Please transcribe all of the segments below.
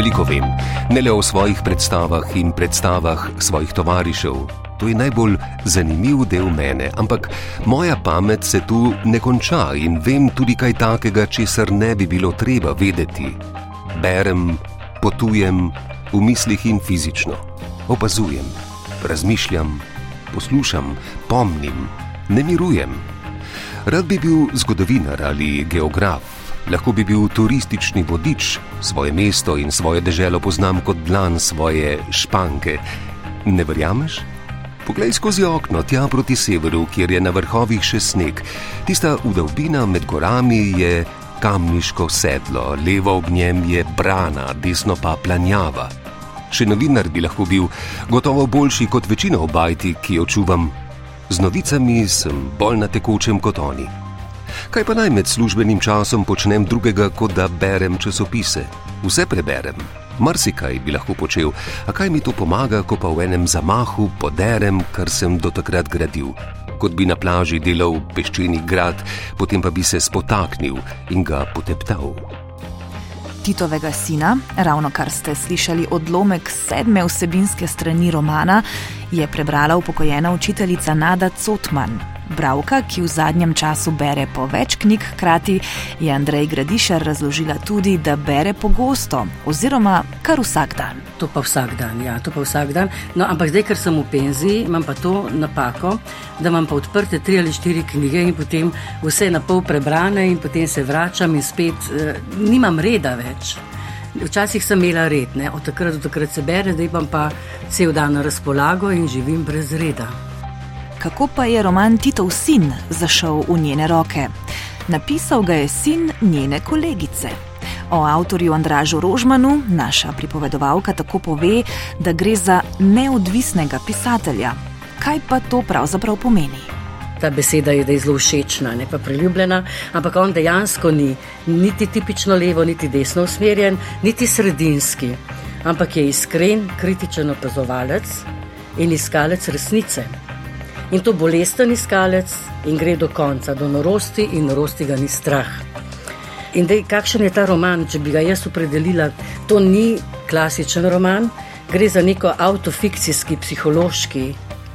Veliko vem, ne le o svojih predstavah in predstavah svojih tovarišev. To je najbolj zanimiv del mene, ampak moja pamet se tu ne konča in vem tudi kaj takega, česar ne bi bilo treba vedeti. Berem, potujem v mislih in fizično, opazujem, razmišljam, poslušam, pomnim, ne mirujem. Rad bi bil zgodovinar ali geograf, lahko bi bil turistični vodič, svoje mesto in svoje deželo poznam kot dlan svoje španke. Ne verjameš? Poglej skozi okno tja proti severu, kjer je na vrhovih še sneg. Tista udobina med gorami je kamniško sedlo, levo ob njem je brana, desno pa planjava. Še novinar bi lahko bil, gotovo boljši kot večina obajti, ki jo čuvam. Z novicami sem bolj na tekočem kot oni. Kaj pa naj med službenim časom počnem drugega, kot da berem časopise? Vse preberem, marsikaj bi lahko počel, a kaj mi to pomaga, ko pa v enem zamahu poderem, kar sem do takrat gradil. Kot bi na plaži delal peščeni grad, potem pa bi se spotaknil in ga poteptal. Titovega sina, ravno kar ste slišali odlomek sedme vsebinske strani romana, je prebrala upokojena učiteljica Nada Cotman. Bravka, ki v zadnjem času bere po več knjig, hkrati je Andrej Gradišar razložila tudi, da bere pogosto, oziroma kar vsak dan. To pa vsak dan, ja, to pa vsak dan. No, ampak zdaj, ker sem v penziji, imam pa to napako, da imam pa odprte tri ali štiri knjige in potem vse na pol prebrane in potem se vračam in spet eh, nimam reda več. Včasih sem imela red, ne? od takrat do takrat se bere, zdaj pa cel dan na razpolago in živim brez reda kako pa je roman Titov sin zašel v njene roke. Napisal ga je sin njene kolegice. O avtorju Andražu Rožmanu naša pripovedovalka tako pove, da gre za neodvisnega pisatelja. Kaj pa to pravzaprav pomeni? Ta beseda je, je zelo všečna, ne pa priljubljena, ampak on dejansko ni niti tipično levo, niti desno usmerjen, niti sredinski, ampak je iskren, kritičen opazovalec in iskalec resnice in to bolesten iskalec in gre do konca, do norosti in norosti ga ni strah. In dej, kakšen je ta roman, če bi ga jaz opredelila? To ni klasičen roman, gre za neko autofikcijski, psihološki,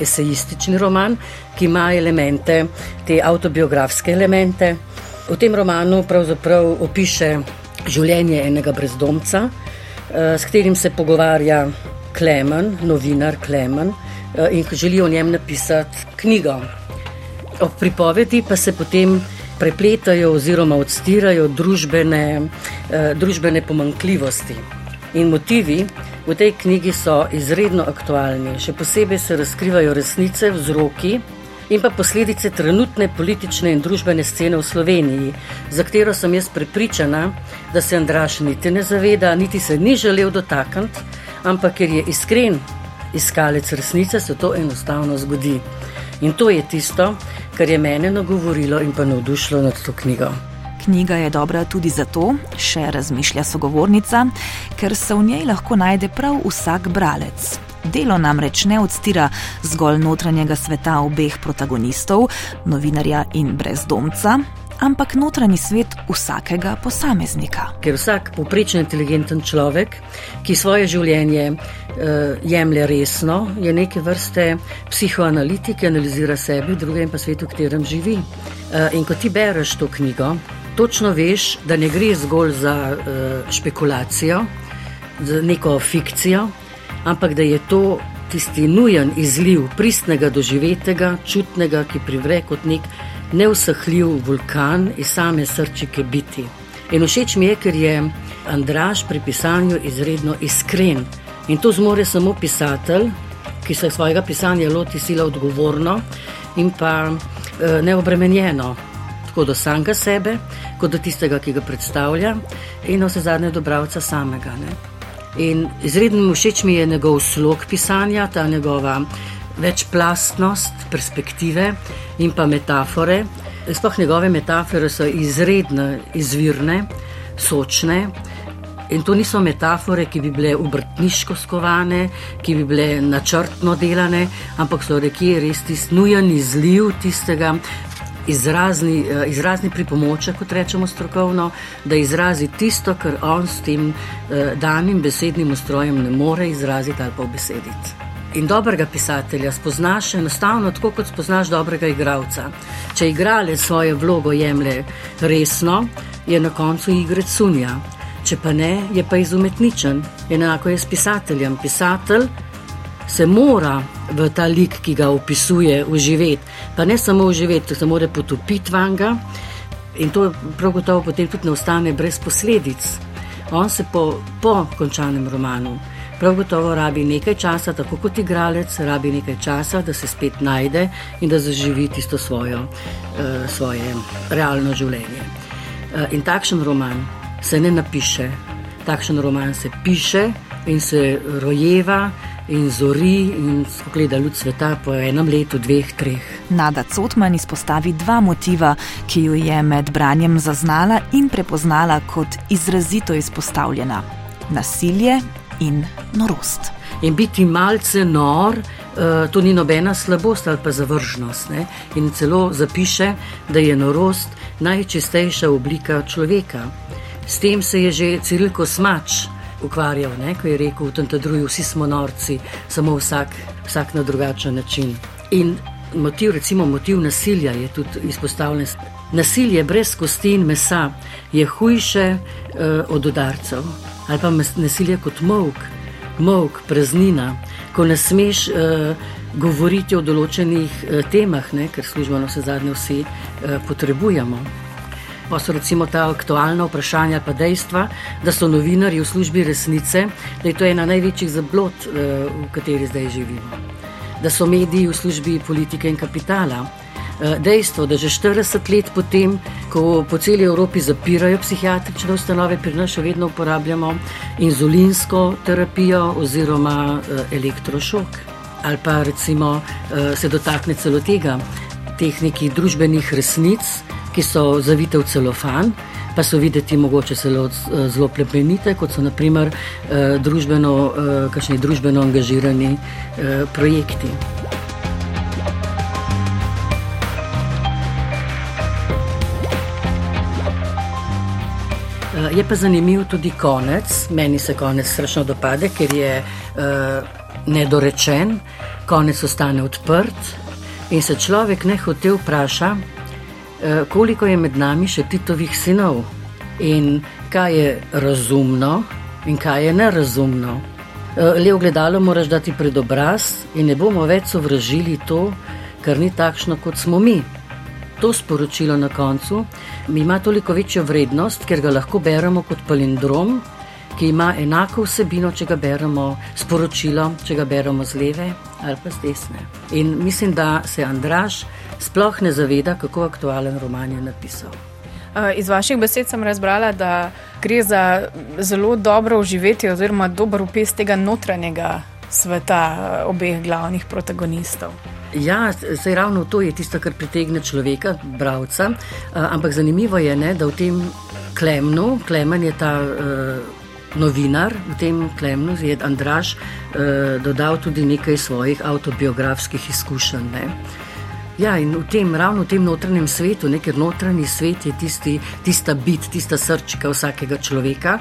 esejistični roman, ki ima elemente, te autobiografske elemente. V tem romanu pravzaprav opiše življenje enega brezdomca, eh, s katerim se pogovarja Klemen, novinar Klemen. Eh, in želi o njem napisati knjigo. Ob pripovedi pa se potem prepletajo oziroma odstirajo družbene, eh, družbene pomankljivosti. In motivi v tej knjigi so izredno aktualni, še posebej se razkrivajo resnice, vzroki in pa posledice trenutne politične in družbene scene v Sloveniji, za katero sem jaz prepričana, da se Andraš niti ne zaveda, niti se ni želel dotakniti, ampak ker je iskren iskalec resnice, se to enostavno zgodi. In to je tisto, kar je mene nagovorilo in pa navdušilo nad to knjigo. Knjiga je dobra tudi zato, še razmišlja sogovornica, ker se v njej lahko najde prav vsak bralec. Delo namreč ne odstira zgolj notranjega sveta obeh protagonistov, novinarja in brezdomca, ampak notranji svet vsakega posameznika. Ker vsak poprečen inteligenten človek, ki svoje življenje uh, jemlje resno, je neke vrste psihoanalitik, analizira sebe, druge in pa svet, v katerem živi. Uh, in ko ti bereš to knjigo, točno veš, da ne gre zgolj za uh, špekulacijo, za neko fikcijo, ampak da je to. Tisti nujen izliv pristnega doživetega, čutnega, ki privre kot nek neusahljiv vulkan iz same srčike biti. In všeč mi je, ker je Andraš pri pisanju izredno iskren. In to zmore samo pisatelj, ki se svojega pisanja loti sila odgovorno in pa e, neobremenjeno, tako do samega sebe, kot do tistega, ki ga predstavlja, in vse zadnje do bravca samega. Ne. In izredno všeč mi je njegov slog pisanja, ta njegova večplastnost, perspektive in pa metafore. Sploh njegove metafore so izredno izvirne, sočne. In to niso metafore, ki bi bile obrtniško skovane, ki bi bile načrtno delane, ampak so reki res tisti nujen izliv tistega izrazni, uh, izrazni pripomoček, kot rečemo strokovno, da izrazi tisto, kar on s tem uh, danim besednim ustrojem ne more izraziti ali pa obesediti. In dobrega pisatelja spoznaš enostavno tako, kot spoznaš dobrega igralca. Če igralec svojo vlogo jemlje resno, je na koncu igre cunja. Če pa ne, je pa izumetničen. Enako je s pisateljem. Pisatelj se mora v ta lik, ki ga opisuje, uživeti. Pa ne samo uživeti, se mora potopiti vanga in to prav gotovo potem tudi ne ostane brez posledic. On se po, po končanem romanu prav gotovo rabi nekaj časa, tako kot igralec, rabi nekaj časa, da se spet najde in da zaživi tisto svojo, uh, svoje realno življenje. Uh, in takšen roman se ne napiše, takšen roman se piše in se rojeva in zori in gleda luč sveta po enem letu, dveh, treh. Nada Cotman izpostavi dva motiva, ki ju je med branjem zaznala in prepoznala kot izrazito izpostavljena: nasilje in norost. In biti malce nor, uh, to ni nobena slabost ali pa zavržnost. Ne? In celo zapiše, da je norost najčistejša oblika človeka. S tem se je že Ciril Kosmač ukvarjal, ne? ko je rekel: v tem druju vsi smo norci, samo vsak, vsak na drugačen način. In motiv, recimo motiv nasilja je tudi izpostavljen. Nasilje brez kosti in mesa je hujše uh, od udarcev, ali pa nasilje kot mok, mok, praznina, ko ne smeš uh, govoriti o določenih uh, temah, ne? ker službeno se zadnje vsi uh, potrebujemo. Pa so recimo ta aktualna vprašanja, pa dejstva, da so novinari v službi resnice, da je to ena največjih zablod, eh, v kateri zdaj živimo. Da so mediji v službi politike in kapitala. Eh, dejstvo, da že 40 let potem, ko po celi Evropi zapirajo psihiatrične ustanove, pri nas še vedno uporabljamo inzulinsko terapijo oziroma eh, elektrošok. Ali pa recimo se dotakne celo tega, tehniki družbenih resnic, ki so zavite v celofan, pa so videti mogoče zelo, zelo plemenite, kot so naprimer eh, družbeno, eh, kakšni družbeno angažirani eh, projekti. Je pa zanimiv tudi konec, meni se konec strašno dopade, ker je uh, nedorečen, konec ostane odprt in se človek ne hote vpraša, Eh, koliko je med nami še Titovih sinov in kaj je razumno in kaj je nerazumno. Eh, le v gledalo moraš dati pred obraz in ne bomo več sovražili to, kar ni takšno, kot smo mi. To sporočilo na koncu ima toliko večjo vrednost, ker ga lahko beremo kot palindrom, ki ima enako vsebino, če ga beremo sporočilo, če ga beremo z leve ali pa z desne. In mislim, da se Andraš sploh ne zaveda, kako aktualen roman je napisal. Iz vaših besed sem razbrala, da gre za zelo dobro uživetje oziroma dober upis tega notranjega sveta obeh glavnih protagonistov. Ja, se ravno to je tisto, kar pritegne človeka, bralca. Ampak zanimivo je, ne, da v tem klemnu, klemen je ta uh, novinar, v tem klemnu je Andraš uh, dodal tudi nekaj svojih avtobiografskih izkušenj. Ne. Ja, in v tem, ravno v tem notranjem svetu, ne, ker notranji svet je tisti, tista bit, tista srčika vsakega človeka,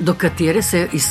do katere se iz,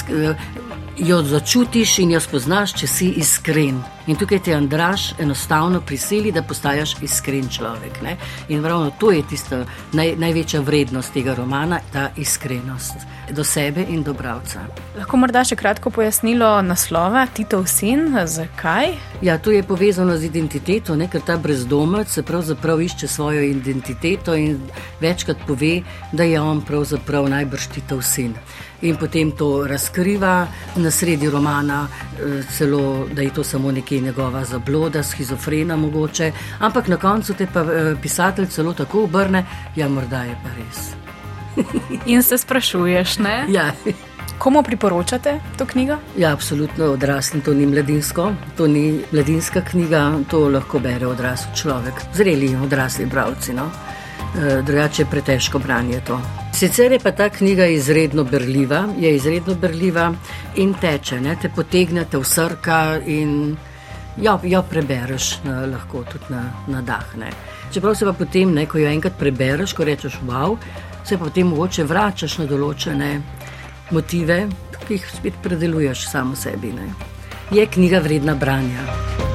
jo začutiš in jo spoznaš, če si iskren. In tukaj te Andraš enostavno prisili, da postaješ iskren človek. Ne? In ravno to je tista naj, največja vrednost tega romana, ta iskrenost do sebe in do bravca. Lahko morda še kratko pojasnilo naslova Titov sin, zakaj? Ja, to je povezano z identiteto, ne? ker ta brezdomec se pravzaprav išče svojo identiteto in večkrat pove, da je on pravzaprav najbrž Titov sin in potem to razkriva na sredi romana, eh, celo da je to samo njegova zabloda, schizofrena mogoče, ampak na koncu te pa eh, pisatelj celo tako obrne, ja, morda je pa res. in se sprašuješ, ne? Ja. Komu priporočate to knjigo? Ja, absolutno odraslim, to ni mladinsko, to ni mladinska knjiga, to lahko bere odrasel človek, zreli odrasli bravci. No? E, drugače je pretežko branje to. Sicer je pa ta knjiga izredno berljiva, je izredno berljiva in teče, ne? te potegne, te vsrka in jo, jo prebereš na, lahko tudi na, na dah. Ne. Čeprav se pa potem, ne, ko jo enkrat prebereš, ko rečeš wow, se potem mogoče vračaš na določene motive, ki jih spet predeluješ samo sebi. Ne. Je knjiga vredna branja.